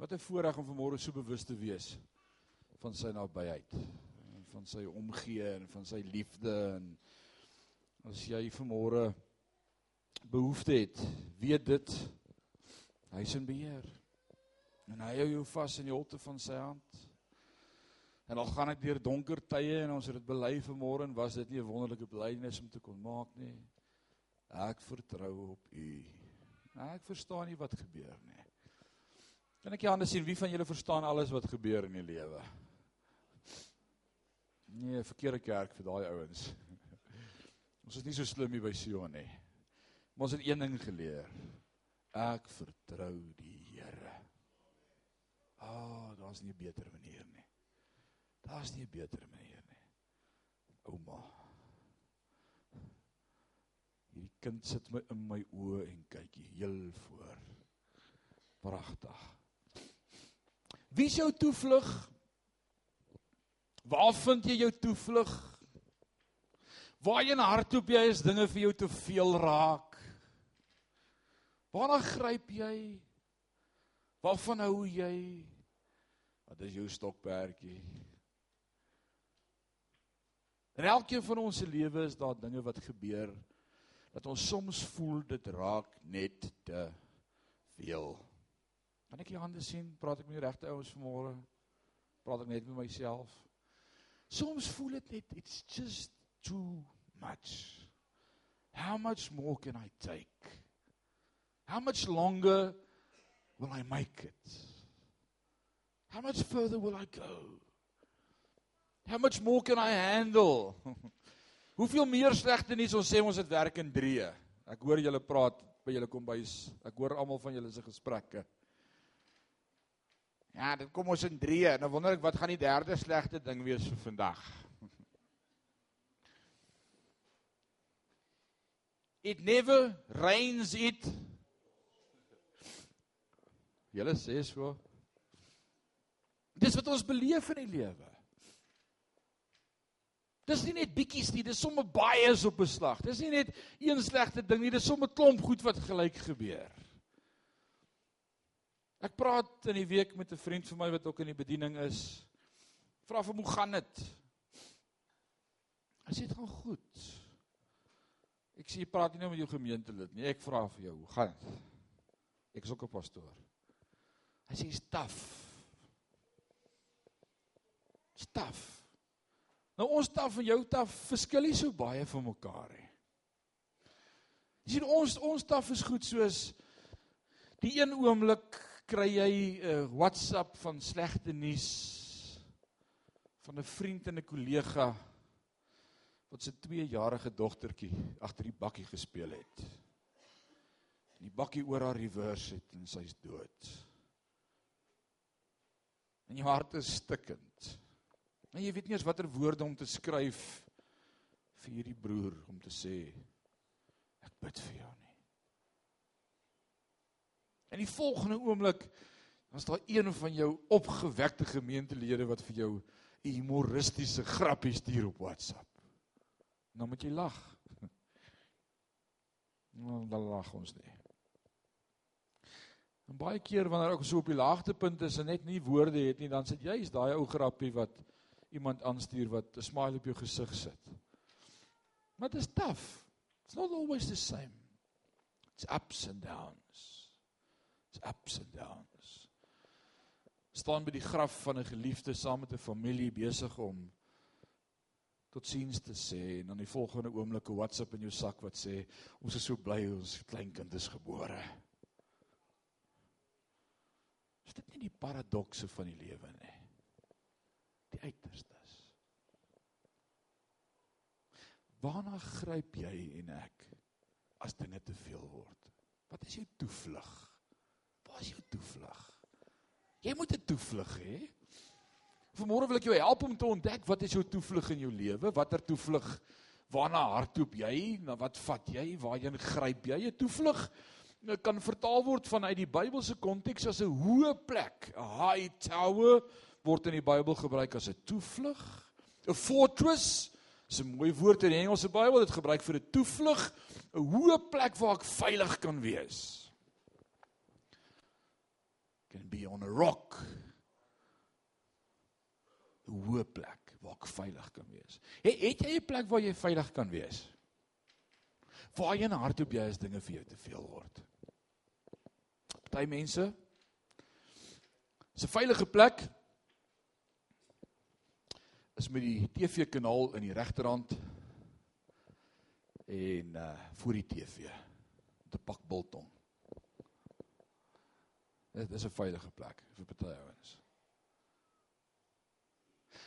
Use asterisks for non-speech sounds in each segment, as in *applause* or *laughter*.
Wat 'n voorreg om vanmôre so bewus te wees van sy nabyheid, van sy omgee en van sy liefde en as jy vanmôre behoefte het, weet dit hy is in beheer. En hy hou jou vas in die holte van sy hand. En al gaan ek deur donker tye en ons het dit bely vanmôre en was dit nie 'n wonderlike belydenis om te kon maak nie. Ek vertrou op U. Ek verstaan nie wat gebeur nie. Kan ek julle sien wie van julle verstaan alles wat gebeur in die lewe? Nee, verkeerde kerk vir daai ouens. *laughs* Ons is nie so slim hier by Sion nie. Maar ons het een ding geleer. Ek vertrou die Here. Ah, oh, daar's nie 'n beter manier nie. Daar's nie 'n beter manier nie. Ouma. Hierdie kind sit my in my oë en kyk heel voor. Pragtig. Wie is jou toevlug? Waar vind jy jou toevlug? Waarheen hardloop jy as dinge vir jou te veel raak? Waarna gryp jy? Waarvan hou jy? Wat is jou stokperdjie? In elkeen van ons se lewe is daar dinge wat gebeur dat ons soms voel dit raak net te veel. Kan ek jou hande sien? Praat ek met die regte ouens vanmôre? Praat ek net met myself? Soms voel dit net it's just too much. How much more can I take? How much longer will I make it? How much further will I go? How much more can I handle? *laughs* Hoeveel meer slegte nuus ons sê ons het werk in 3. Ek hoor julle praat by julle kombuis. Ek hoor almal van julle se gesprekke. Ja, dit kom ons in 3. Nou wonder ek wat gaan die derde slegte ding wees vir vandag. *laughs* It never rains it. Julle sê so. Dis wat ons beleef in die lewe. Dis nie net bietjies nie, dis sommer baie is op beslag. Dis nie net een slegte ding nie, dis sommer klomp goed wat gelyk gebeur. Ek praat in die week met 'n vriend van my wat ook in die bediening is. Vra vir hom hoe gaan dit? Hy sê dit gaan goed. Ek sê jy praat nie nou met jou gemeentelid nie. Ek vra vir jou, hoe gaan dit? Ek is ook 'n pastoor. Hy sê staf. Staf. Nou ons staf en jou staf verskil nie so baie van mekaar nie. Jy sien ons ons staf is goed soos die een oomblik kry jy 'n uh, WhatsApp van slegte nuus van 'n vriend en 'n kollega wat sy 2-jarige dogtertjie agter die bakkie gespeel het. En die bakkie oor haar reverse het en sy's dood. En jou hart is stikkend. En jy weet nie eens watter woorde om te skryf vir hierdie broer om te sê ek bid vir jou nie. En die volgende oomblik was daar een van jou opgewekte gemeentelede wat vir jou 'n humoristiese grappie stuur op WhatsApp. Nou moet jy lag. *laughs* Nou dan lag ons nie. En baie keer wanneer ek so op die laagtepunt is en net nie woorde het nie, dan sit jy is daai ou grappie wat iemand aanstuur wat 'n smile op jou gesig sit. Maar dit is tough. It's not always the same. It's ups and downs. It's ups and downs. Staan by die graf van 'n geliefde saam met 'n familie besig om tot siens te sê en dan die volgende oomblik 'n WhatsApp in jou sak wat sê ons is so bly ons kleinkind is gebore. Is dit nie die paradokse van die lewe nie? Die uiterstes. Waarna gryp jy en ek as dinge te veel word? Wat is jou toevlug? Waar is jou toevlug? Jy moet 'n toevlug hê. Vanmôre wil ek jou help om te ontdek wat is jou toevlug in jou lewe? Watter toevlug? Waarna hardloop jy? Na wat vat jy? Waarheen gryp jy? 'n Toevlug nou, kan vertaal word vanuit die Bybelse konteks as 'n hoë plek. 'n High tower word in die Bybel gebruik as 'n toevlug. 'n Fortress is 'n mooi woord in die Engelse Bybel. Dit gebruik vir 'n toevlug, 'n hoë plek waar ek veilig kan wees. Can be on a rock. 'n Hoë plek waar ek veilig kan wees. Het, het jy 'n plek waar jy veilig kan wees? Waar jy in hardop jy as dinge vir jou te veel word. Party mense is 'n veilige plek is met die TV-kanaal in die regterhand en uh voor die TV te pak biltong. Dit is 'n veilige plek vir party ouens.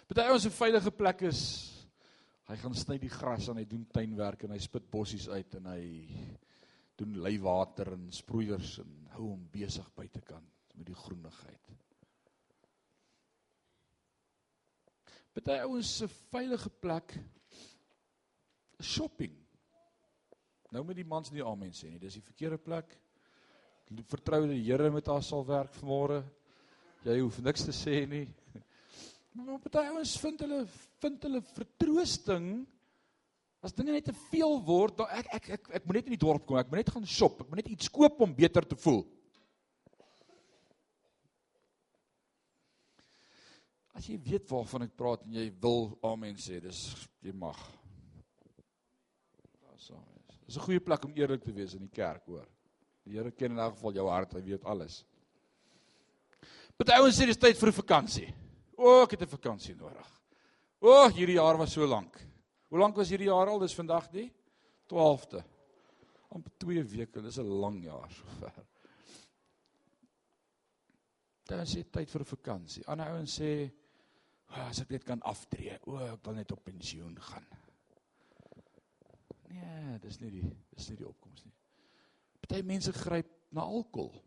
Party ouens se veilige plek is hy gaan sny die gras en hy doen tuinwerk en hy spit bossies uit en hy doen leiwater en sproeiers en hou hom besig buitekant met die groenigheid. Party ouens se veilige plek shopping. Nou met die mans nie amen sê nie, dis die verkeerde plek. Vertrou die Here met haar sal werk vanmôre. Jy hoef niks te sê nie. *laughs* Maar party ouens vind hulle vind hulle vertroosting as dinge net te veel word, dan ek ek ek ek moet net in die dorp kom, ek moet net gaan shop, ek moet net iets koop om beter te voel. As jy weet waarvan ek praat en jy wil amen sê, dis jy mag. Daar's so. Dis 'n goeie plek om eerlik te wees in die kerk, hoor. Die Here ken in elk geval jou hart, hy weet alles. Party ouens sê dis tyd vir 'n vakansie. O, ek het 'n vakansie nodig. O, hierdie jaar was so lank. Hoe lank was hierdie jaar al? Dis vandag die 12de. amper 2 weke, dis 'n lang jaar sover. Dan sê tyd vir 'n vakansie. Ander ouens sê oh, as ek net kan aftree. O, ek wil net op pensioen gaan. Nee, dis nie die dis nie die opkoms nie. Party mense gryp na alkohol.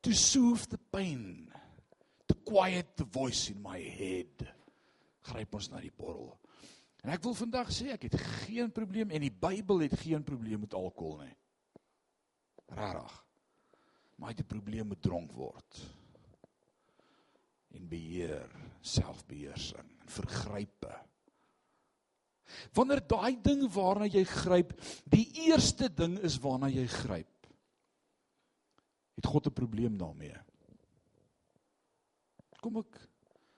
To soothe the pain. To quiet the voice in my head. Gryp ons na die borrel. En ek wil vandag sê ek het geen probleem en die Bybel het geen probleem met alkohol nie. Rarig. Maar hy het 'n probleem met dronk word. En beheer, selfbeheersing, vergrype. Wanneer daai ding waarna jy gryp, die eerste ding is waarna jy gryp. Het God 'n probleem daarmee? Kom ek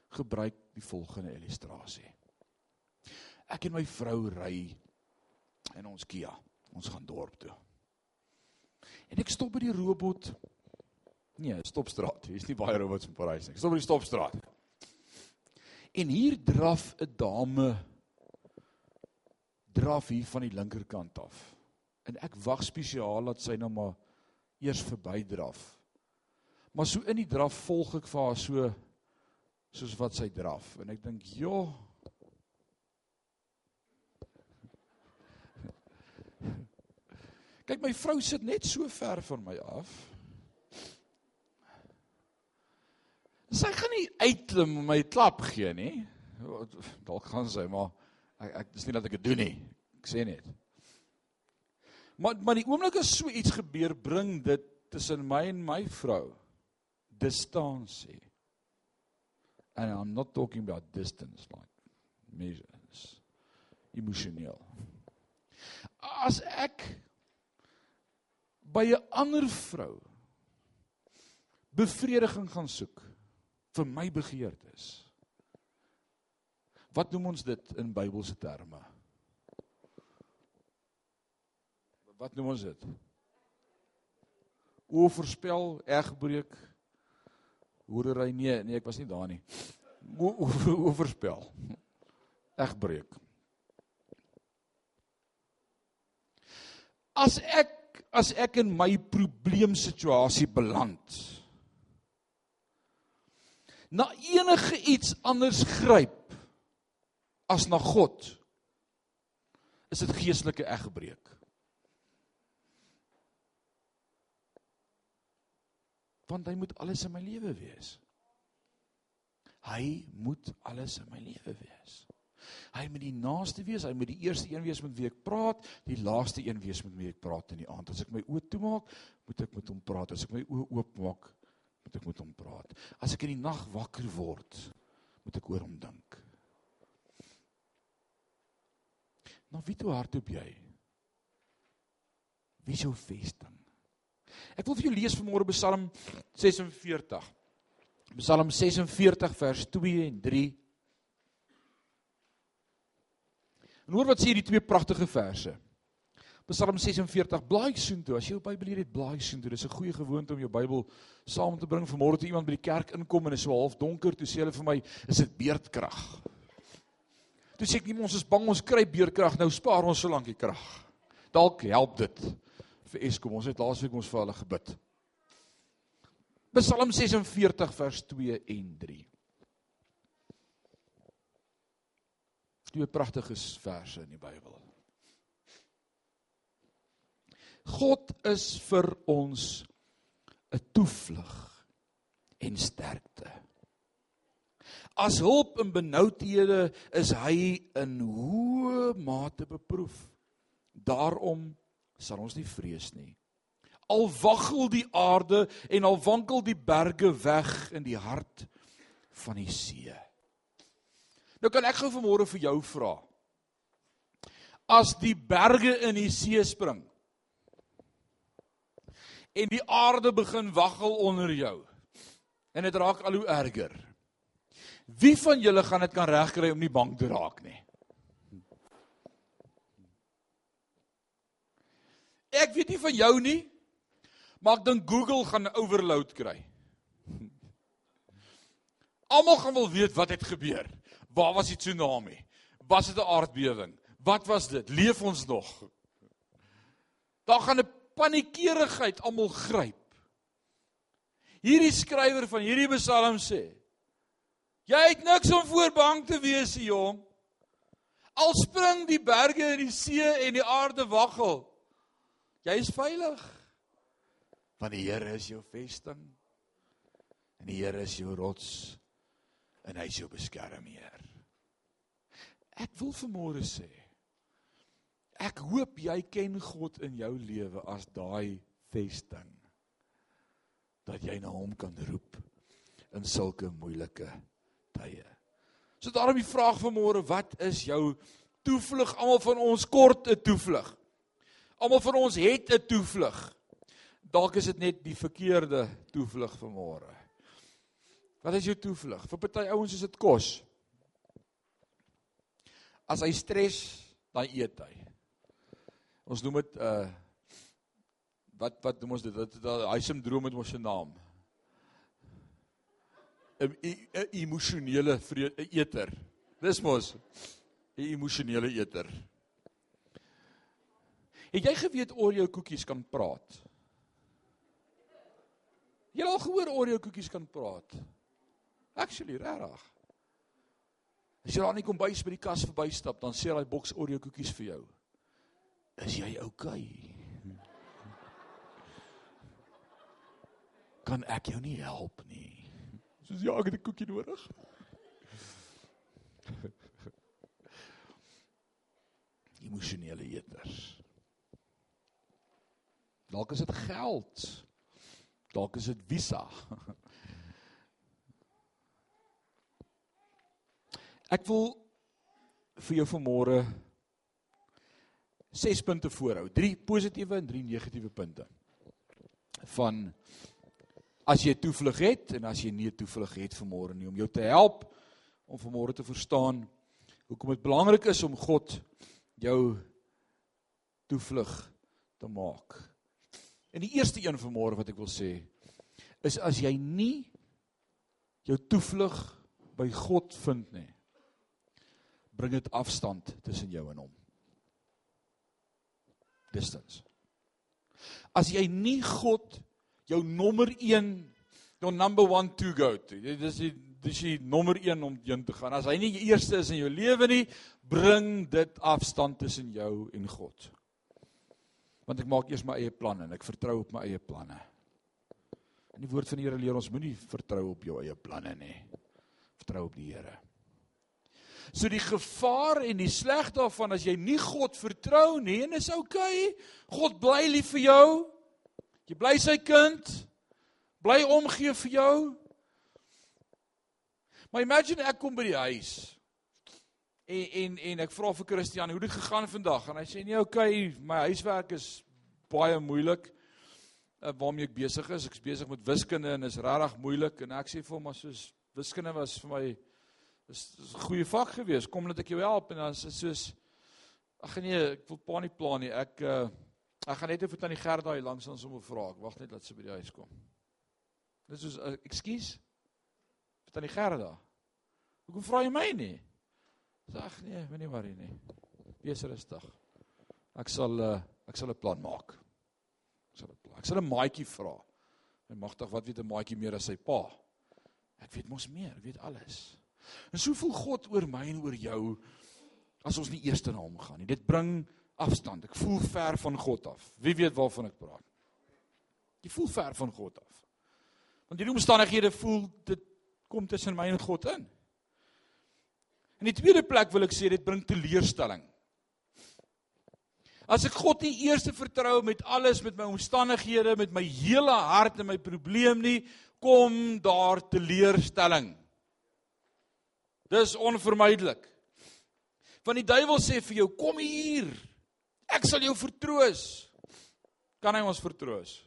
gebruik die volgende illustrasie. Ek en my vrou ry in ons Kia. Ons gaan dorp toe. En ek stop by die robot. Nee, stopstraat. Hier's nie baie robots in Parys nie. Ek stop by die stopstraat. En hier draf 'n dame draf hier van die linkerkant af. En ek wag spesiaal dat sy nou maar eers verby draf. Maar so in die draf volg ek vir haar so soos wat sy draf en ek dink, "Jo." Kyk, my vrou sit net so ver van my af. Sy gaan nie uitklim om my klap gee nie. Dalk gaan sy, maar Ek ek dis nie dat ek dit doen nie. Ek sê net. Maar maar die oomblik as so iets gebeur, bring dit tussen my en my vrou distansie. And I'm not talking about distance like measures. Emosioneel. As ek by 'n ander vrou bevrediging gaan soek vir my begeertes Wat noem ons dit in Bybelse terme? Wat noem ons dit? Oorspel, egbreek, hoerery nee, nee, ek was nie daar nie. Oorspel. Egbreek. As ek as ek in my probleemsituasie beland, na enige iets anders gryp as na God is dit geestelike egbreek. Want hy moet alles in my lewe wees. Hy moet alles in my lewe wees. Hy moet die naaste wees, hy moet die eerste een wees met wie ek praat, die laaste een wees met wie ek praat in die aand. As ek my oë toemaak, moet ek met hom praat. As ek my oë oopmaak, moet ek met hom praat. As ek in die nag wakker word, moet ek oor hom dink. Na wie toe hardloop jy? Wie is jou vesting? Ek wil vir jou lees vanmôre Psalm 46. Psalm 46 vers 2 en 3. En hoor wat sê die twee pragtige verse. Psalm 46 blaai soontoe. As jy jou Bybel hier het, blaai soontoe. Dis 'n goeie gewoonte om jou Bybel saam te bring. Vanmôre toe iemand by die kerk inkom en is so half donker, toe sê hulle vir my, "Is dit beerdkrag?" Toe sê ek, "Nee, ons is bang ons kry beerdkrag. Nou spaar ons so lank die krag." Dalk help dit vir Eskom. Ons het laasweek ons vir hulle gebid. Psalm 46 vers 2 en 3. Twee pragtige verse in die Bybel. God is vir ons 'n toevlug en sterkte. As hulp in benoudhede is hy in hoë mate beproef. Daarom sal ons nie vrees nie. Al waggel die aarde en al wankel die berge weg in die hart van die see. Nou kan ek gou vanmôre vir jou vra. As die berge in die see spring, en die aarde begin waggel onder jou. En dit raak al hoe erger. Wie van julle gaan dit kan regkry om nie bang te raak nie? Ek weet nie van jou nie, maar ek dink Google gaan overload kry. Almal gaan wil weet wat het gebeur. Waar was die tsunami? Was dit 'n aardbewing? Wat was dit? Leef ons nog? Daar gaan 'n paniekerigheid almal gryp. Hierdie skrywer van hierdie Psalm sê: Jy het niks om voor bang te wees, jong. Al spring die berge in die see en die aarde waggel. Jy is veilig. Want die Here is jou vesting. En die Here is jou rots en hy is jou beskermheer. Ek wil vanmôre sê Ek hoop jy ken God in jou lewe as daai vesting. Dat jy na hom kan roep in sulke moeilike tye. So daarom die vraag van môre, wat is jou toevlug? Almal van ons kort 'n toevlug. Almal van ons het 'n toevlug. Dalk is dit net die verkeerde toevlug van môre. Wat is jou toevlug? Vir party ouens is dit kos. As hy stres, dan eet hy. Ons noem dit uh wat wat noem ons dit? Dit daai sindroom met ons se naam. 'n 'n emosionele eter. Dis mos 'n emosionele eter. Het jy geweet Oreo koekies kan praat? Jy het al gehoor Oreo koekies kan praat? Actually, regtig. As jy daar nie kom bys by die kas verbystap, dan sê daai boks Oreo koekies vir jou. Is jy oukei? Okay? Kan ek jou nie help nie? Soos ja, ek het 'n koekie nodig. *laughs* Emosionele eters. Dalk is dit geld. Dalk is dit visa. *laughs* Ek wil vir jou vanmôre ses punte voorhou. Drie positiewe en drie negatiewe punte. Van as jy toevlug het en as jy nie toevlug het vanmôre nie om jou te help om vanmôre te verstaan hoekom dit belangrik is om God jou toevlug te maak. En die eerste een vanmôre wat ek wil sê is as jy nie jou toevlug by God vind nie bring dit afstand tussen jou en hom distance. As jy nie God jou nommer 1 jou number 1 to go to. Dit is die dis die nommer 1 om heen te gaan. As hy nie die eerste is in jou lewe nie, bring dit afstand tussen jou en God. Want ek maak eers my eie planne en ek vertrou op my eie planne. In die woord van die Here leer ons moenie vertrou op jou eie planne nie. Vertrou op die Here. So die gevaar en die sleg daarvan as jy nie God vertrou nie, en is oukei. Okay. God bly lief vir jou. Jy bly sy kind. Bly omgee vir jou. Maar imagine ek kom by die huis. En en en ek vra vir Christian, hoe het dit gegaan vandag? En hy sê nee, okay, my huiswerk is baie moeilik. uh, waarmee ek besig is. Ek's besig met wiskunde en is regtig moeilik en ek sê vir hom as soos wiskunde was vir my is 'n goeie vak gewees. Kom net ek jou help en dan is dit soos ag nee, ek wil pa nie plan nie. Ek uh, ek gaan net effe tannie Gerda hier langs ons om te vra. Ek wag net dat sy by die huis kom. Dis soos uh, ekskuus. Tannie Gerda. Hoekom vra jy my nie? Sê ag nee, moenie worry nie. Wees rustig. Ek sal uh, ek sal 'n plan maak. Ek sal 'n plan. Ek sal 'n maatjie vra. My magtig, wat weet 'n maatjie meer as sy pa? Ek weet mos meer, ek weet alles. En so voel God oor my en oor jou as ons nie eers na hom gaan nie. Dit bring afstand. Ek voel ver van God af. Wie weet waarvan ek praat? Jy voel ver van God af. Want hierdie omstandighede voel dit kom tussen my en God in. In die tweede plek wil ek sê dit bring teleurstelling. As ek God nie eers vertrou met alles met my omstandighede, met my hele hart en my probleem nie, kom daar teleurstelling. Dis onvermydelik. Want die duiwel sê vir jou, kom hier. Ek sal jou vertroos. Kan hy ons vertroos?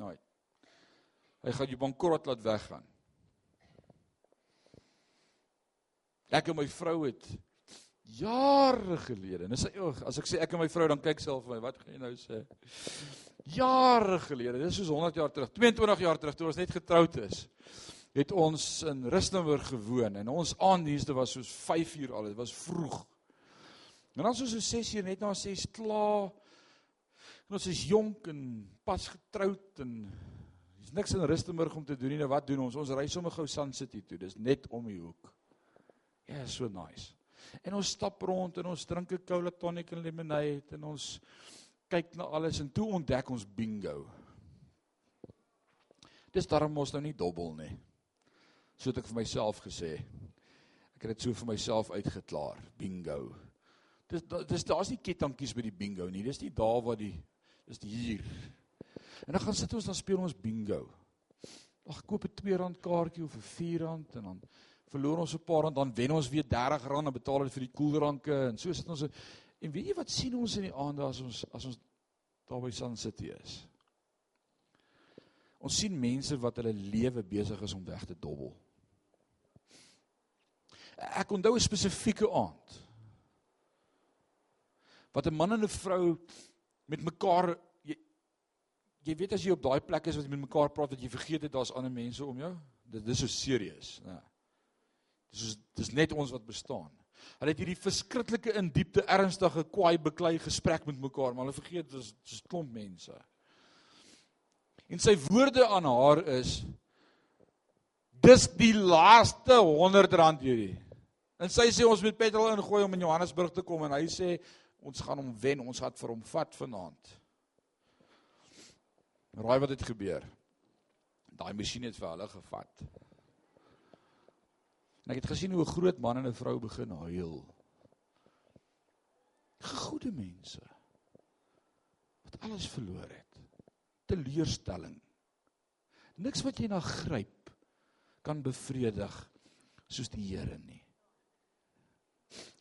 Nooit. Hy gaan jou bankrot laat weggaan. Ek en my vrou het jare gelede. En sy oog, as ek sê ek en my vrou dan kyk sy al vir my. Wat gaan jy nou sê? Jare gelede. Dis soos 100 jaar terug, 22 jaar terug toe ons net getroud is. Het ons in Rustenburg gewoon en ons aanddienste was soos 5 uur al. Dit was vroeg. En dan soos 6 uur net na 6 klaar. En ons is jonk en pas getroud en dis niks in Rustenburg om te doen nie. Nou wat doen ons? Ons ry sommer gou Sun City toe. Dis net om die hoek. Ja, so nice. En ons stap rond en ons drink 'n cola tonic en lemonade en ons kyk na alles en toe ontdek ons bingo. Dis daarom ons nou nie dobbel nie. So het ek vir myself gesê. Ek het dit so vir myself uitgeklaar, bingo. Dis dis daar's nie kettingkies by die bingo nie. Dis nie daar waar die dis hier. En dan gaan sit ons dan speel ons bingo. Ag koop 'n R2 kaartjie of 'n R4 en dan verloor ons 'n paar rand dan wen ons weer R30 en betaal dit vir die koeldranke en so sit ons en weet jy wat sien ons in die aande as ons as ons daar by Sun City is ons sien mense wat hulle lewe besig is om weg te dobbel ek onthou 'n spesifieke aand wat 'n man en 'n vrou met mekaar jy, jy weet as jy op daai plek is wat jy met mekaar praat dat jy vergeet het daar's ander mense om jou dit is so serieus nee Dis dis net ons wat bestaan. Hulle het hierdie verskriklike in diepte ernstige kwaai beklei gesprek met mekaar, maar hulle vergeet dis dis klomp mense. En sy woorde aan haar is dis die laaste 100 rand hierdie. En sy sê ons moet petrol ingooi om in Johannesburg te kom en hy sê ons gaan hom wen, ons gaan vir hom vat vanaand. Raai wat het gebeur? Daai masjien het vir hulle gevat. En ek het gesien hoe 'n groot man en 'n vrou begin huil. Goeie mense wat alles verloor het. Teleurstelling. Niks wat jy na gryp kan bevredig soos die Here nie.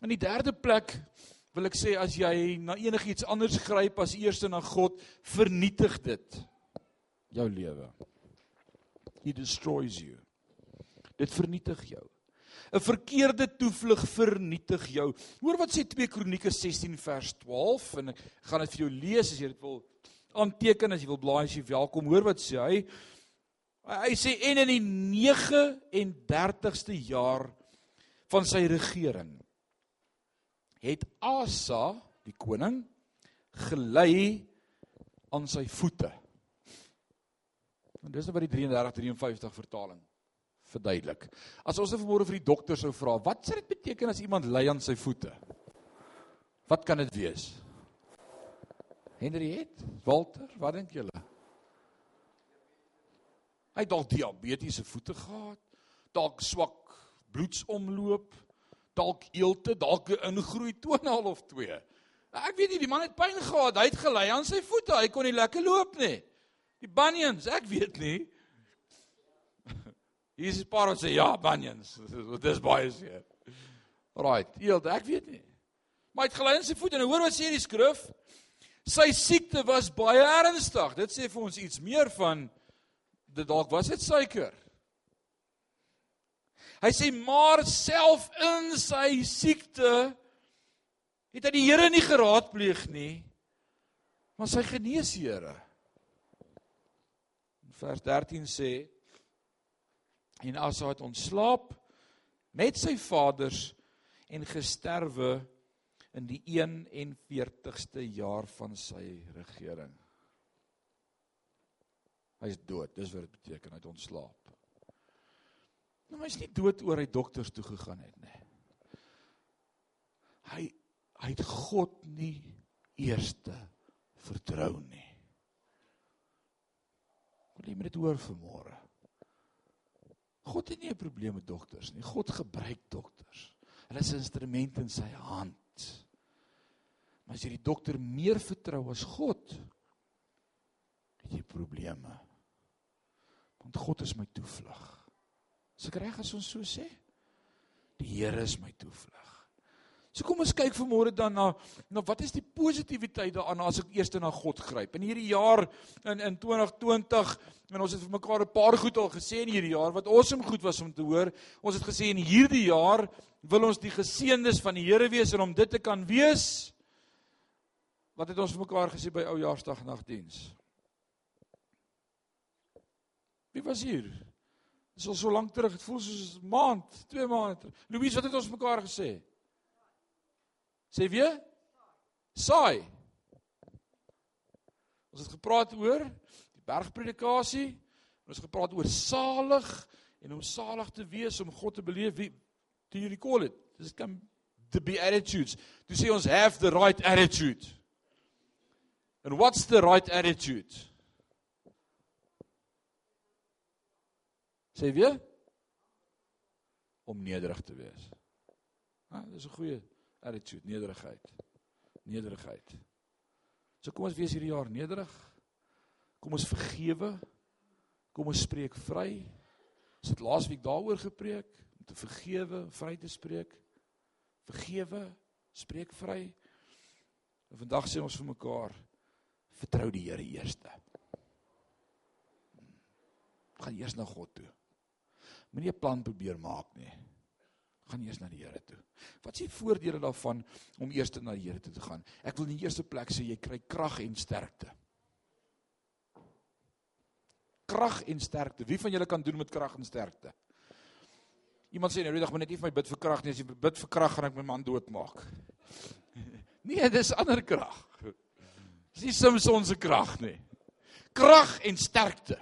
In die derde plek wil ek sê as jy na enigiets anders gryp as eers na God, vernietig dit jou lewe. He destroys you. Dit vernietig jou. 'n verkeerde toevlug vernietig jou. Hoor wat sê 2 Kronieke 16 vers 12 en ek gaan dit vir jou lees as jy dit wil aanteken as jy wil blaai as jy welkom. Hoor wat sê hy? Hy sê en in die 39ste jaar van sy regering het Asa, die koning, gelei aan sy voete. En dis nou by die 33 53 vertaling verduidelik. As ons nou vanmôre vir die dokter sou vra, wat sê dit beteken as iemand lê aan sy voete? Wat kan dit wees? Henriet, Walter, wat dink julle? Hy dalk diabetiese voete gehad, dalk swak bloedsomloop, dalk eelte, dalk 'n ingroei toenaal of twee. Ek weet nie, die man het pyn gehad, hy het gelei aan sy voete, hy kon nie lekker loop nie. Die bunions, ek weet nie. Hier is 'n paar wat sê ja, bunions. *laughs* Dis baie seer. Right, eeld, ek weet nie. Maar hy het gelei in sy voet en hoor wat sê die skrif? Sy siekte was baie ernstig. Dit sê vir ons iets meer van dit dalk was dit suiker. Hy sê maar self in sy siekte het hy die Here nie geraadpleeg nie, maar sy geneesheere. Vers 13 sê en Asa het ontslaap met sy vaders en gesterwe in die 41ste jaar van sy regering. Hy is dood, dis wat dit beteken, hy het ontslaap. Nou hy's nie dood oor hy dokters toe gegaan het nie. Hy hy het God nie eerste vertrou nie. Wil jy met dit hoor vanmôre? God het nie 'n probleem met dokters nie. God gebruik dokters. Hulle is instrument in sy hand. Maar as jy die dokter meer vertrou as God, het jy probleme. Want God is my toevlug. Is ek reg as ons so sê? Die Here is my toevlug. So kom ons kyk vanmôre dan na na wat is die positiwiteit daaraan as ek eers na God gryp. In hierdie jaar in in 2020 en ons het vir mekaar 'n paar goed al gesê in hierdie jaar wat awesome goed was om te hoor. Ons het gesê in hierdie jaar wil ons die geseëndes van die Here wees en om dit te kan wees. Wat het ons vir mekaar gesê by oujaarsdag nagdiens? Wie was hier? Dis al so lank terug, dit voel soos 'n maand, 2 maande. Louise, wat het ons mekaar gesê? Sê weer? Saai. Ons het gepraat oor die bergpredikasie. Ons het gepraat oor salig en om salig te wees om God te beleef. Wie do you recall it? Dis kan the be attitudes. To say ons have the right attitude. And what's the right attitude? Sê weer om nederig te wees. Ah, dis 'n goeie attitude, nederigheid. Nederigheid. So kom ons wees hierdie jaar nederig. Kom ons vergewe. Kom ons spreek vry. Ons het laasweek daaroor gepreek om te vergewe, vry te spreek. Vergewe, spreek vry. En vandag sê ons vir mekaar vertrou die Here eerste. Gaan eers na God toe. Moenie 'n plan probeer maak nie. Gaan eers na die Here toe. Wat is die voordele daarvan om eers na die Here toe te gaan? Ek wil in die eerste plek sê jy kry krag en sterkte. Krag en sterkte. Wie van julle kan doen met krag en sterkte? Iemand sê nou die dag moet net nie vir my bid vir krag nie. As jy bid vir krag gaan ek my man doodmaak. *laughs* Nee, dis ander krag. Dis nie Samson se krag nie. Krag en sterkte.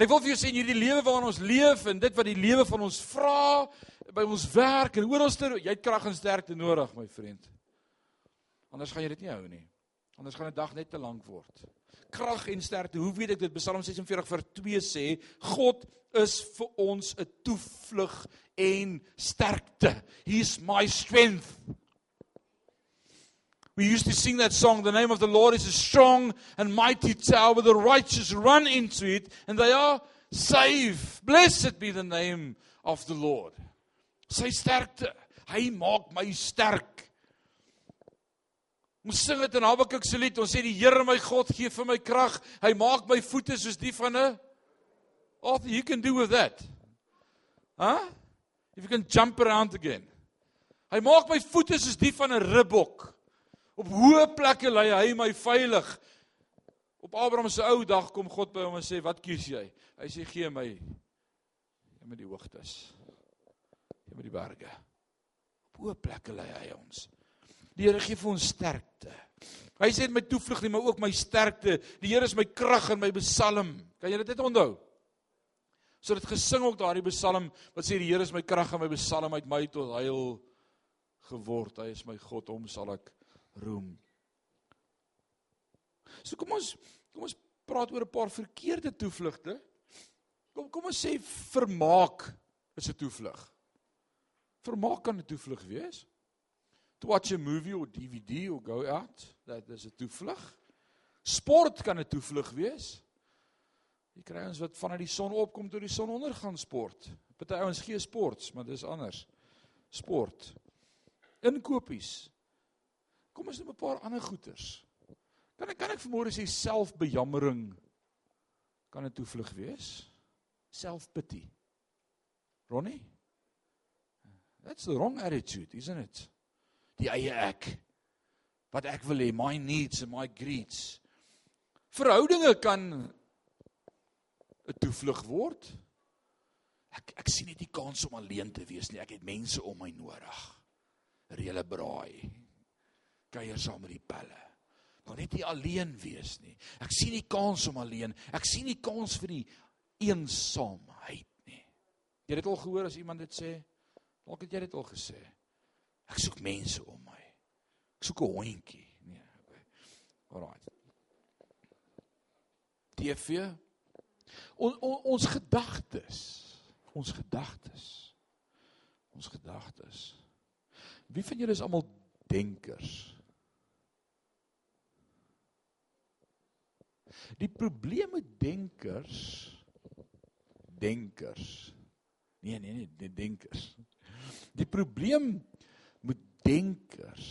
En ek wil vir jou sê in hierdie lewe waarin ons leef en dit wat die lewe van ons vra by ons werk en oral ster jy het krag en sterkte nodig my vriend. Anders gaan jy dit nie hou nie. Anders gaan 'n dag net te lank word. Krag en sterkte. Hoe weet ek dit? Psalm 46 vers 2 sê God is vir ons 'n toevlug en sterkte. He is my strength. We used to sing that song, The name of the Lord is a strong and mighty tower. The righteous run into it and they are saved. Blessed be the name of the Lord. Sy sterkte. Hy maak my sterk. Ons sing dit in Habakuk se lied. Ons sê die Here my God gee vir my krag. Hy maak my voete soos die van 'n What you can do with that? Huh? If you can jump around again. Hy maak my voete soos die van 'n ribbok. Op hoë plekke lê hy my veilig. Op Abraham se ou dag kom God by hom en sê, "Wat kies jy?" Hy sê, "Gee my gee my die hoogtes. Gee my die berge." Op hoë plekke lê hy ons. Die Here gee vir ons sterkte. Hy sê my toevlug nie, maar ook my sterkte. Die Here is my krag en my besalm. Kan jy dit net onthou? So dit gesing ook daardie besalm wat sê die Here is my krag en my besalm uit my tot heil geword. Hy is my God, hom sal ek roem. So kom ons kom ons praat oor 'n paar verkeerde toevlugte. Kom kom ons sê vermaak is 'n toevlug. Vermaak kan 'n toevlug wees. To watch a movie or DVD or go out, that is 'n toevlug. Sport kan 'n toevlug wees. Jy kry ons wat vanuit die son opkom tot die son ondergaan sport. Party ouens gee sports, maar dis anders. Sport. Inkopies. Kom ons neem 'n paar ander goeters. Kan ek kan ek vermoere sê selfbejammering kan 'n toevlug wees? Self-pity. Ronnie? That's the wrong attitude, isn't it? Die eie ek. Wat ek wil hê, my needs and my greeds. Verhoudinge kan 'n toevlug word. Ek ek sien net nie kans om alleen te wees nie. Ek het mense om my nodig. Reële braai. Kuier saam met die pelle. Wil net nie alleen wees nie. Ek sien nie kans om alleen. Ek sien nie kans vir die eensaamheid nie. Jy het dit al gehoor as iemand dit sê? Dalk het jy dit al gesê. Ek soek mense om my. Ek soek 'n hondjie. Nee. Alraai. TV on, on, ons gedagtes ons gedagtes ons gedagtes wie van julle is almal denkers die probleem met denkers denkers nee nee nee die denkers die probleem met denkers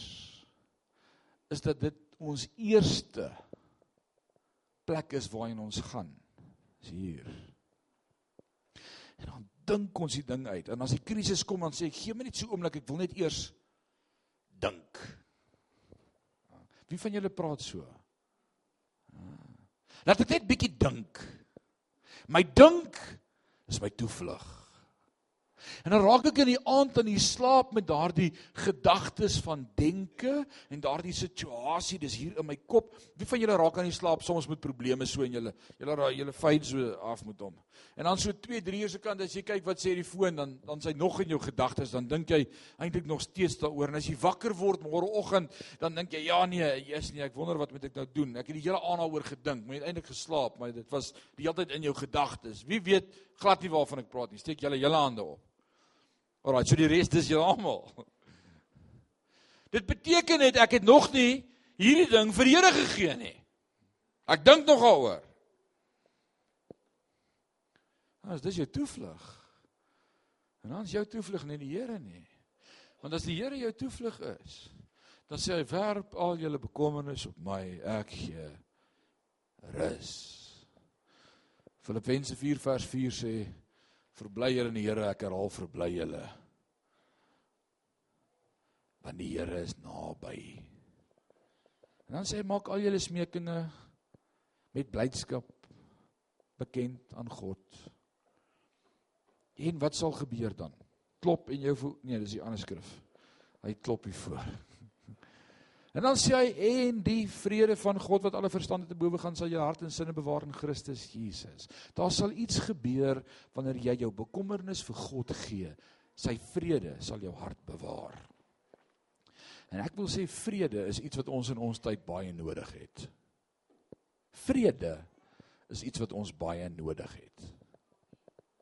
is dat dit ons eerste plek is waarheen ons gaan. Is hier. En dan dink ons die ding uit. En as die krisis kom dan sê ek gee my net so oomblik, ek wil net eers dink. Wie van julle praat so? Laat ek net bietjie dink. My dink is my toevlug. En dan raak ek in die aand aan die slaap met daardie gedagtes van denke en daardie situasie dis hier in my kop. Wie van julle raak aan die slaap soms met probleme so en julle julle raai julle fyn so af met hom. En dan so 2, 3 ure se kant as jy kyk wat sê die foon dan dan sy nog in jou gedagtes dan dink jy eintlik nog steeds daaroor en as jy wakker word môreoggend dan dink jy ja nee, jy's nie ek wonder wat moet ek nou doen. Ek het die hele aand daaroor gedink, maar uiteindelik geslaap, maar dit was die hele tyd in jou gedagtes. Wie weet glad nie waarvan ek praat nie. Steek julle julle hande op. Alraai, so die res is julle almal. *laughs* Dit beteken net ek het nog nie hierdie ding vir Here gegee nie. Ek dink nog daaroor. As dis jou toevlug. En dan is jou toevlug nie die Here nie. Want as die Here jou toevlug is, dan sê hy werp al julle bekommernisse op my, ek gee rus. Filippense 4 vers 4 sê Verbly julle in die Here, ek herhaal verbly julle. Want die Here is naby. En dan sê hy maak al julle smekinge met blydskap bekend aan God. En wat sal gebeur dan? Klop en jou nee, dis die ander skrif. Hy klop hier voor. En dan sê hy en die vrede van God wat alle verstand te bowe gaan sal jou hart en sinne bewaar in Christus Jesus. Daar sal iets gebeur wanneer jy jou bekommernis vir God gee. Sy vrede sal jou hart bewaar. En ek wil sê vrede is iets wat ons in ons tyd baie nodig het. Vrede is iets wat ons baie nodig het.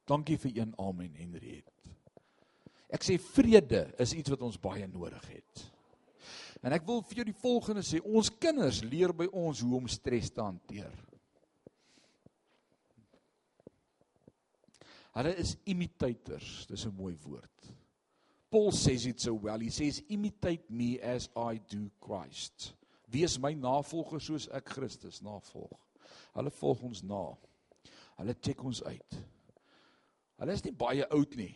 Dankie vir een amen Henriet. Ek sê vrede is iets wat ons baie nodig het. En ek wil vir jou die volgende sê, ons kinders leer by ons hoe om stres te hanteer. Hulle is imitators, dis 'n mooi woord. Paul says it so well. He says imitate me as I do Christ. Wees my navolger soos ek Christus navolg. Hulle volg ons na. Hulle check ons uit. Hulle is nie baie oud nie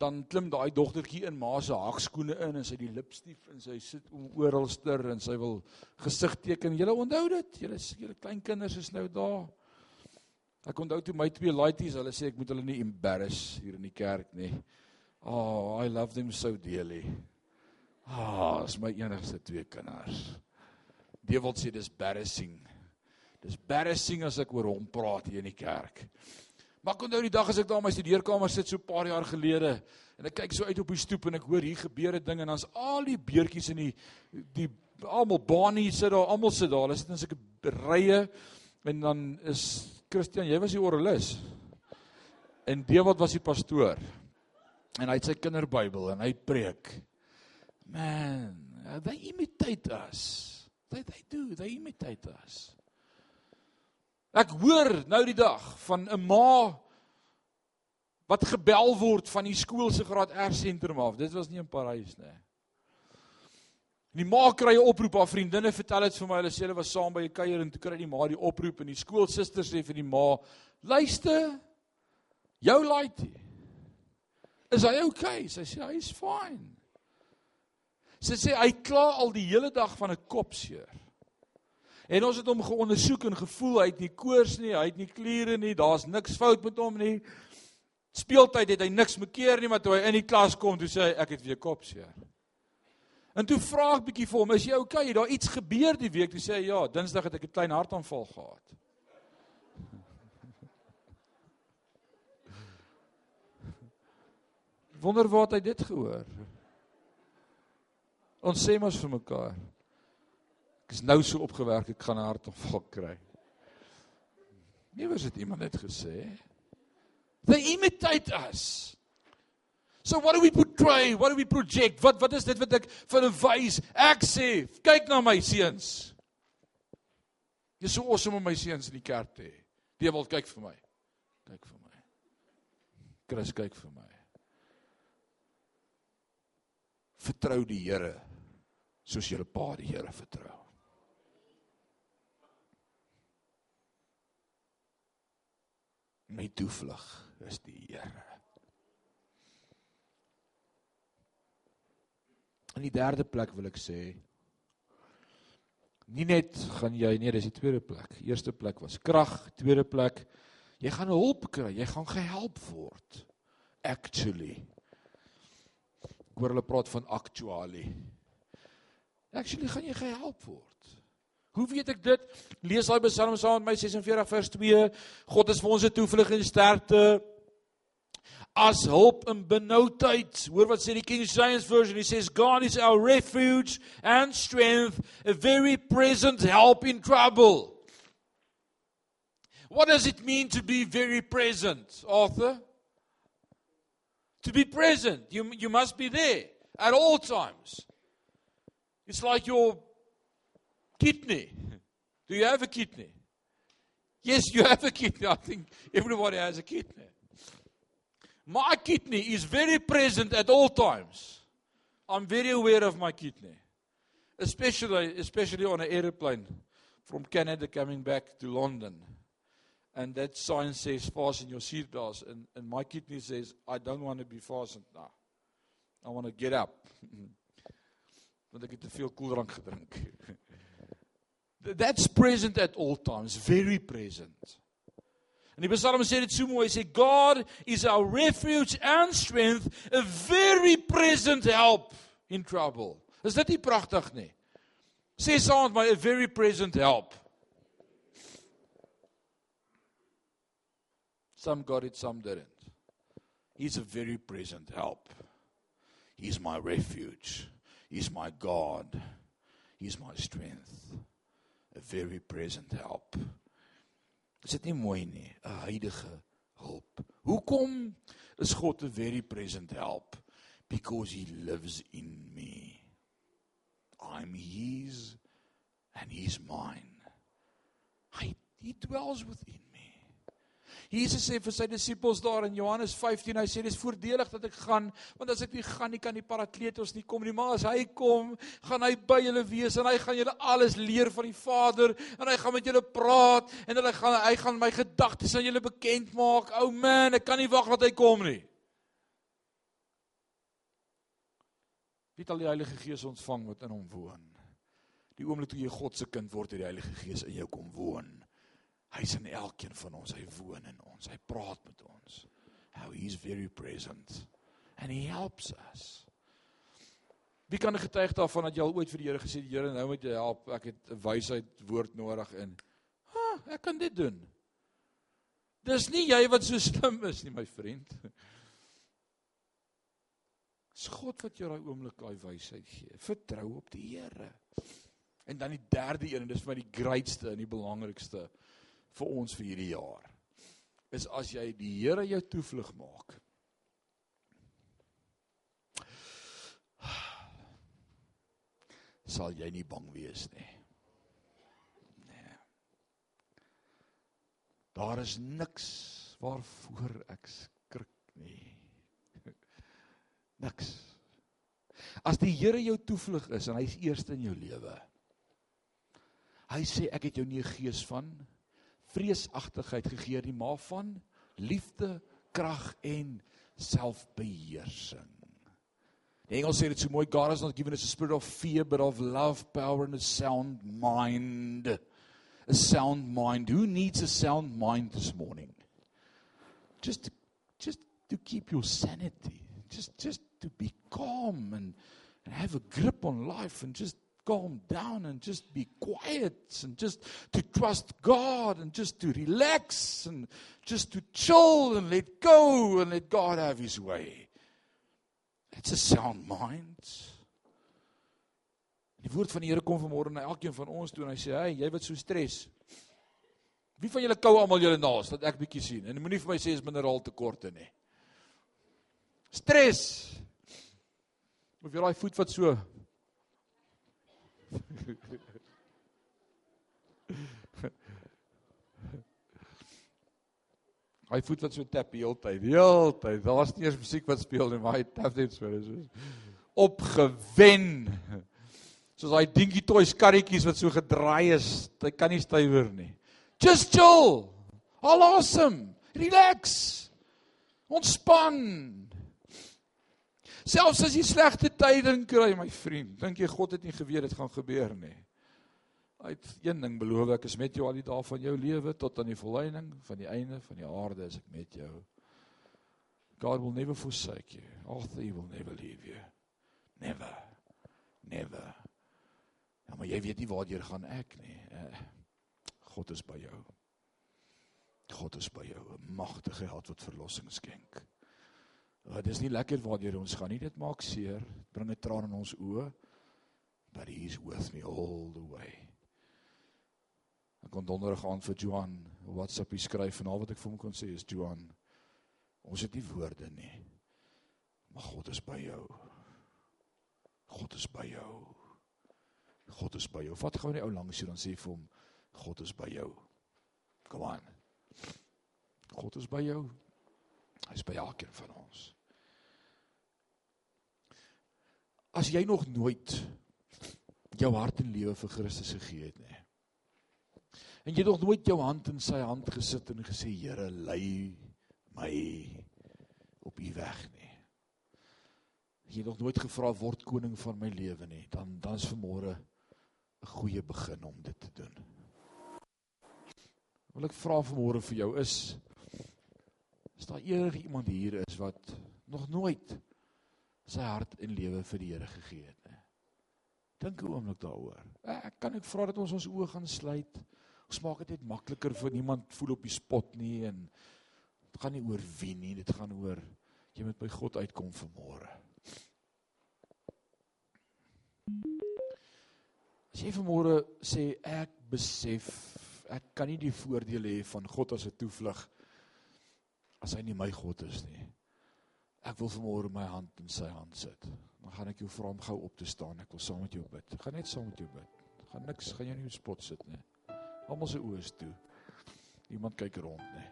dan klim daai dogtertjie in ma se hakskoene in en sy die lipstift en sy sit oralster en sy wil gesig teken. Julle onthou dit? Julle julle klein kinders is nou daar. Ek onthou toe my twee laities, hulle sê ek moet hulle nie embarrass hier in die kerk nie. Oh, I love them so dearly. Ah, oh, is my enigste twee kinders. Dewald sê dis embarrassing. Dis embarrassing as ek oor hom praat hier in die kerk. Maar ek onthou die dag as ek daar in my studeerkamer sit so 'n paar jaar gelede en ek kyk so uit op die stoep en ek hoor hier gebeur 'n ding en dan's al die beertjies in die die almal Bonnie sit daar, almal sit daar. Hulle sit in sulke rye en dan is Christian, jy was die oralis. En Dewald was die pastoor. En hy het sy kinderbybel en hy preek. Man, they imitate us. They they do, they imitate us. Ek hoor nou die dag van 'n ma wat gebel word van die skool se graad R sentrum af. Dit was nie in Parys nie. En die ma kry 'n oproep, haar vriendinne vertel dit vir my, hulle sê hulle was saam by 'n kuier en toe kry die ma die oproep en die skoolsuster sê vir die ma: "Luister, jou laaitjie. Is hy okay?" Sy sê hy's fine. Sy sê hy kla al die hele dag van 'n kopseer. En ons het hom geondersoek en gevoel hy het nie koors nie, hy het nie kliere nie, daar's niks fout met hom nie. Speeltyd het hy niks mekeer nie, maar toe hy in die klas kom, toe sê hy ek het weer kopseer. En toe vra ek bietjie vir hom, is jy okay? Het daar iets gebeur die week? Toe sê hy ja, Dinsdag het ek 'n klein hartaanval gehad. *laughs* Wonder waar het hy dit gehoor? Ons sê mos vir mekaar. Ek is nou so opgewerk ek gaan 'n hartaanval kry. Nie was dit iemand net gesê? They imitate us. So what do we portray? What do we project? Wat wat is dit wat ek vir hulle wys? Ek sê, kyk na my seuns. Dis so awesome om my seuns in die kerk te hê. Die wil kyk vir my. Kyk vir my. Chris kyk vir my. Vertrou die Here soos julle pa die Here vertrou. My toevlug is die Here. In die derde plek wil ek sê nie net gaan jy nee, dis die tweede plek. Eerste plek was krag, tweede plek jy gaan hulp kry, jy gaan gehelp word. Actually. Ek hoor hulle praat van actually. Actually gaan jy gehelp word. Hoe weet ek dit? Lees daai Psalm saam met my 46 vers 2. God is vir ons 'n toevlug en sterkte as hulp in benoudheid. Hoor wat sê die King James version? He says God is our refuge and strength, a very present help in trouble. What does it mean to be very present, Arthur? To be present, you you must be there at all times. It's like your kidney. Do you have a kidney? Yes, you have a kidney. I think everybody has a kidney. My kidney is very present at all times. I'm very aware of my kidney. Especially especially on an airplane from Canada coming back to London. And that sign says fasten your seatbelts and and my kidney says I don't want to be fastened now. I want to get up. *laughs* Want ek het te veel koeldrank gedrink. *laughs* That's present at all times, very present. En die Psalm sê dit so mooi, hy sê God is our refuge and strength, a very present help in trouble. Is dit nie pragtig nie? Sê saam met my a very present help. Some got it, some didn't. He's a very present help. He's my refuge. He's my God. He's my strength. A very present help. Is dit nie mooi nie? 'n Heilige hulp. Hoekom is God 'n very present help? Because he lives in me. I'm his and he's mine. Hy he dwells within Jesus sê vir sy disippels daar in Johannes 15, hy sê dis voordelig dat ek gaan, want as ek nie gaan nie kan die Parakletos nie kom nie, maar as hy kom, gaan hy by julle wees en hy gaan julle alles leer van die Vader en hy gaan met julle praat en hulle gaan hy gaan my gedagtes aan julle bekend maak. Ou oh man, ek kan nie wag dat hy kom nie. Wie het al die Heilige Gees ontvang wat in hom woon? Die oomblik toe jy God se kind word, het die Heilige Gees in jou kom woon. Hy's in elkeen van ons. Hy woon in ons. Hy praat met ons. How he's very present and he helps us. Wie kan getuig daarvan dat jy al ooit vir die Here gesê die Here nou moet jy help. Ek het 'n wysheid woord nodig en ha, ek kan dit doen. Dis nie jy wat so slim is nie, my vriend. Dis God wat jou daai oomblik daai wysheid gee. Vertrou op die Here. En dan die derde een en dis vir my die grootste en die belangrikste vir ons vir hierdie jaar is as jy die Here jou toevlug maak. sal jy nie bang wees nie. Nee. Daar is niks waarvoor ek skrik nie. Niks. As die Here jou toevlug is en hy's eerste in jou lewe. Hy sê ek het jou nie 'n gees van vreesagtigheid gegee nie, maar van liefde, krag en selfbeheersing. Die Engels sê dit so mooi, God has not given us a spirit of fear but of love, power and a sound mind. A sound mind. Who needs a sound mind this morning? Just to, just to keep your sanity. Just just to be calm and, and have a grip on life and just calm down and just be quiet and just to trust God and just to relax and just to chill and let go and let God have his way. It's a sound mind. Die woord van die Here kom vanmôre na elkeen van ons toe en hy sê: "Hey, jy wat so stres. Wie van julle kou almal julle naas dat ek bietjie sien? En moenie vir my sê is mineraal tekorte nie. Stres. Of jy daai voet wat so *laughs* Hy voet wat so tap die hele tyd, die hele tyd. Daar's nie eens musiek wat speel nie, maar hy tap net so, so opgewen. Soos daai dingie toys karretjies wat so gedraai is, hy kan nie stywer nie. Just chill. All awesome. Relax. Ontspan. Selfs as jy slegte tyding kry, my vriend, dink jy God het nie geweet dit gaan gebeur nie. Hy het een ding beloof, ek is met jou al die dae van jou lewe tot aan die volleinding van die einde van die aarde is ek met jou. God will never forsake you. Arthur he will never leave you. Never. Never. Ja, maar jy weet nie waar jy gaan ek nie. Eh, God is by jou. God is by jou, 'n magtige God wat verlossing skenk. Oh, dit is nie lekker waar jy ons gaan nie. Dit maak seer. Dit bring 'n traan in ons oë. But he's with me all the way. Ek kon donderdag aan vir Johan WhatsApp skryf en al wat ek vir hom kon sê is Johan, ons het nie woorde nie. Maar God is by jou. God is by jou. God is by jou. Vat gou net ou langs hier dan sê vir hom God is by jou. Kom aan. God is by jou. Hy's by elkeen van ons. As jy nog nooit jou hart en lewe vir Christus gegee het nie. En jy het nog nooit jou hand in sy hand gesit en gesê Here lei my op u weg nie. Jy het nog nooit gevra word koning van my lewe nie. Dan dan is vanmôre 'n goeie begin om dit te doen. Wil ek vra vanmôre vir jou is is daar enige iemand hier is wat nog nooit sy hart en lewe vir die Here gegee het nie. Dink 'n oomblik daaroor. Ek kan net vra dat ons ons oë gaan sluit. Ons maak dit net makliker vir niemand voel op die spot nie en dit gaan nie oor wie nie, dit gaan oor jy moet by God uitkom vir môre. As jy vanmôre sê ek besef ek kan nie die voordele hê van God as 'n toevlug as hy nie my God is nie. Ek wil vanmôre my hand in sy hand sit. Dan gaan ek jou vra om gou op te staan. Ek wil saam met jou bid. Ek gaan net saam met jou bid. Gaan niks, gaan jou nie op spot sit nie. Almal se oë is toe. Niemand kyk rond nie.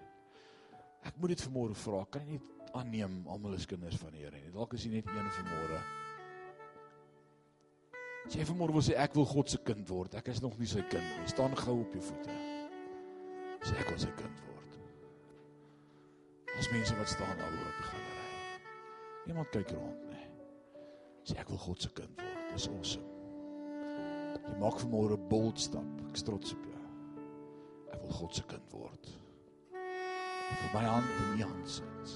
Ek moet dit vanmôre vra. Kan jy nie aanneem almal is kinders van die Here nie? Dalk is jy net een vanmôre. Jy vanmôre wil sê ek wil God se kind word, ek is nog nie sy kind nie. Staan gou op jou voete. Sê ek wil sy kind word. Ons mense wat staan daar oor die galery. Niemand kyk rond nie. Sê ek wil God se kind word. Dis awesome. Jy maak vanmôre 'n bold stap. Ek trots op jou wil God se kind word. Ek wil my hand in U hand sit.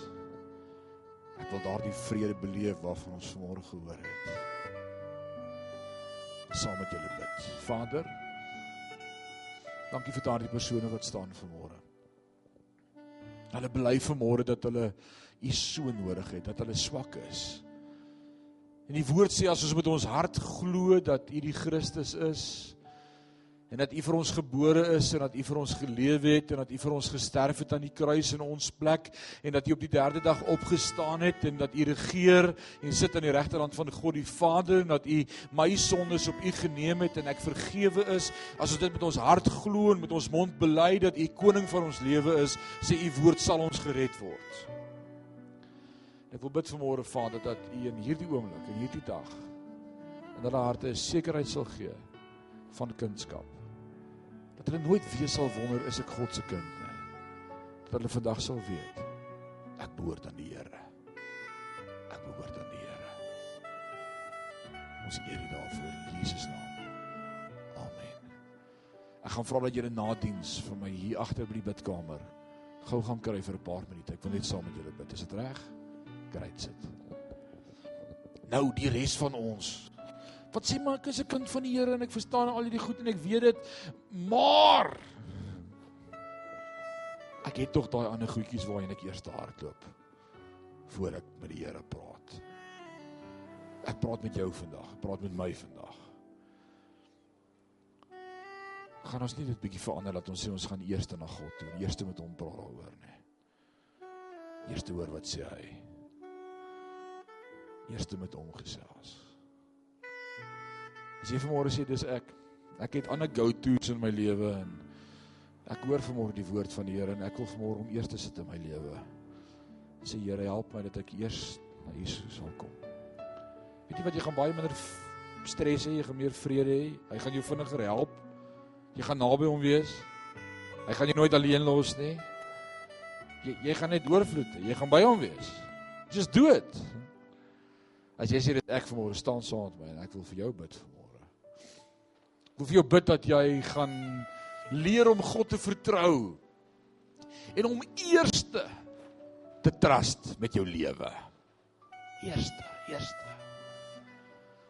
Ek wil daardie vrede beleef waarvan ons vanmôre gehoor het. Saam met julle bid. Vader, dankie vir daardie persone wat staan vanmôre. Hulle bely vanmôre dat hulle U so nodig het, dat hulle swak is. En die woord sê as ons met ons hart glo dat U die Christus is, en dat U vir ons gebore is en dat U vir ons gelewe het en dat U vir ons gesterf het aan die kruis in ons plek en dat U op die derde dag opgestaan het en dat U regeer en sit aan die regterhand van God die Vader en dat U my sondes op U geneem het en ek vergewe is as ons dit met ons hart glo en met ons mond bely dat U koning van ons lewe is sê U woord sal ons gered word Ek wil bid vanmôre Vader dat U in hierdie oomblik, in hierdie dag in hulle harte sekerheid sal gee van kindskap. Dat hulle nooit weer sal wonder is ek God se kind nie. Dat hulle vandag sal weet ek behoort aan die Here. Ek behoort aan die Here. Ons eer U daarvoor in Jesus naam. Amen. Ek gaan vra dat julle na diens vir my hier agter by die bidkamer gou gaan kry vir 'n paar minute. Ek wil net saam met julle bid. Is dit reg? Great sit. Nou die res van ons wat sê maar ek is 'n kind van die Here en ek verstaan al hierdie goed en ek weet dit, maar ek het tog daai ander goedjies waarheen ek eers hardloop voor ek met die Here praat. Ek praat met jou vandag, ek praat met my vandag. Gaan ons nie dit bietjie verander dat ons sê ons gaan eers na God toe, eers met hom praat daaroor nie. Eers hoor wat sê hy. Eers met hom gesels. As jy vanmôre sê dis ek, ek het ander go-to's in my lewe en ek hoor vanmôre die woord van die Here en ek wil vanmôre om eers te sit in my lewe. Sê Here, help my dat ek eers na Jesus sal kom. Weet jy wat jy gaan baie minder stres hê, jy gaan meer vrede hê. Hy gaan jou vinniger help. Jy gaan naby hom wees. Hy gaan jou nooit alleen los nie. Jy jy gaan net oorvloed. Jy gaan by hom wees. Just do it. As jy sê dit ek vanmôre staan saam met my en ek wil vir jou bid vanmôre. Wil vir jou bid dat jy gaan leer om God te vertrou en om eerste te trust met jou lewe. Eerste, eerste.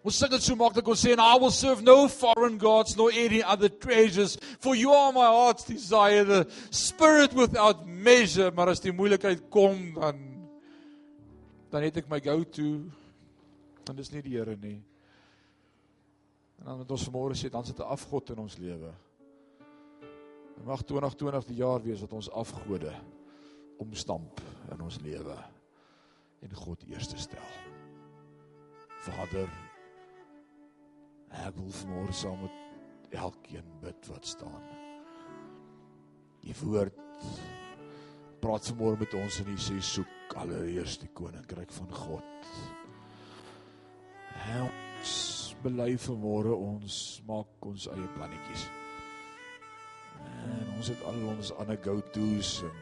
Ons sê dit so maklik ons sê and I will serve no foreign gods nor any other treasures for you are my heart's desire the spirit without measure maar as die moeilikheid kom dan dan het ek my go to dan dis nie die Here nie. En dan met ons vanmôre sê dan sit 'n afgod in ons lewe. En mag 2020 die jaar wees wat ons afgode omstamp in ons lewe en God eerste stel. Vader, ek wil vanmôre saam met elkeen bid wat staan. Die woord praat vanmôre met ons en hy sê soek allereerst die koninkryk van God ons bely vanmôre ons maak ons eie plannetjies. En ons het al ons ander go-to's en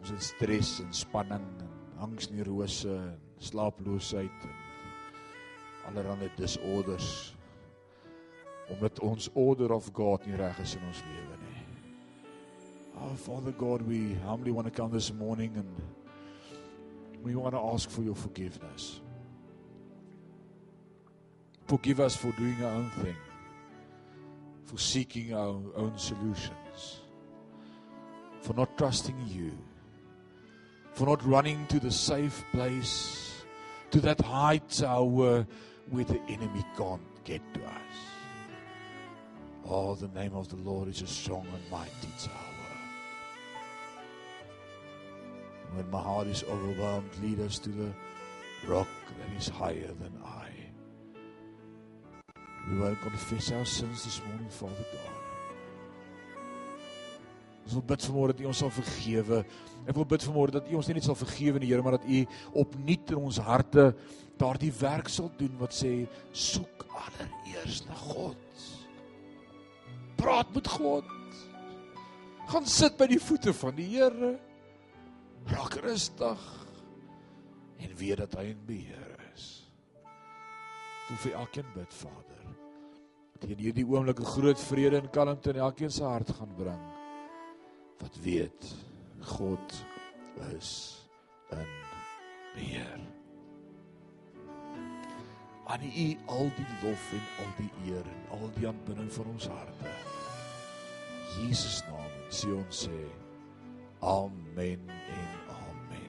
ons het stres en spanning en angsneurose en slaaploosheid en allerlei disorders omdat ons order of God nie reg is in ons lewe nie. Oh Father God, we humbly want to come this morning and we want to ask for your forgiveness. Forgive us for doing our own thing, for seeking our own solutions, for not trusting you, for not running to the safe place, to that high tower where the enemy can't get to us. Oh, the name of the Lord is a strong and mighty tower. When my heart is overwhelmed, lead us to the rock that is higher than I. We want to confess our sins this morning, Father God. Ons wil bid vanmôre dat U ons sal vergewe. Ek wil bid vanmôre dat U ons nie net sal vergewe nie, Here, maar dat U opnuut in ons harte daardie werk sal doen wat sê soek allereers na God. Praat met God. Gaan sit by die voete van die Here. Raak rustig en weet dat hy in beheer is. Wil vir elkeen bid, Vader in hierdie oomblik 'n groot vrede en kalmte in elkeen se hart gaan bring wat weet God is in beheer. Aan U al die lof en al die eer en al die aanbidding van ons harte. Jesus naam sê ons sê amen. En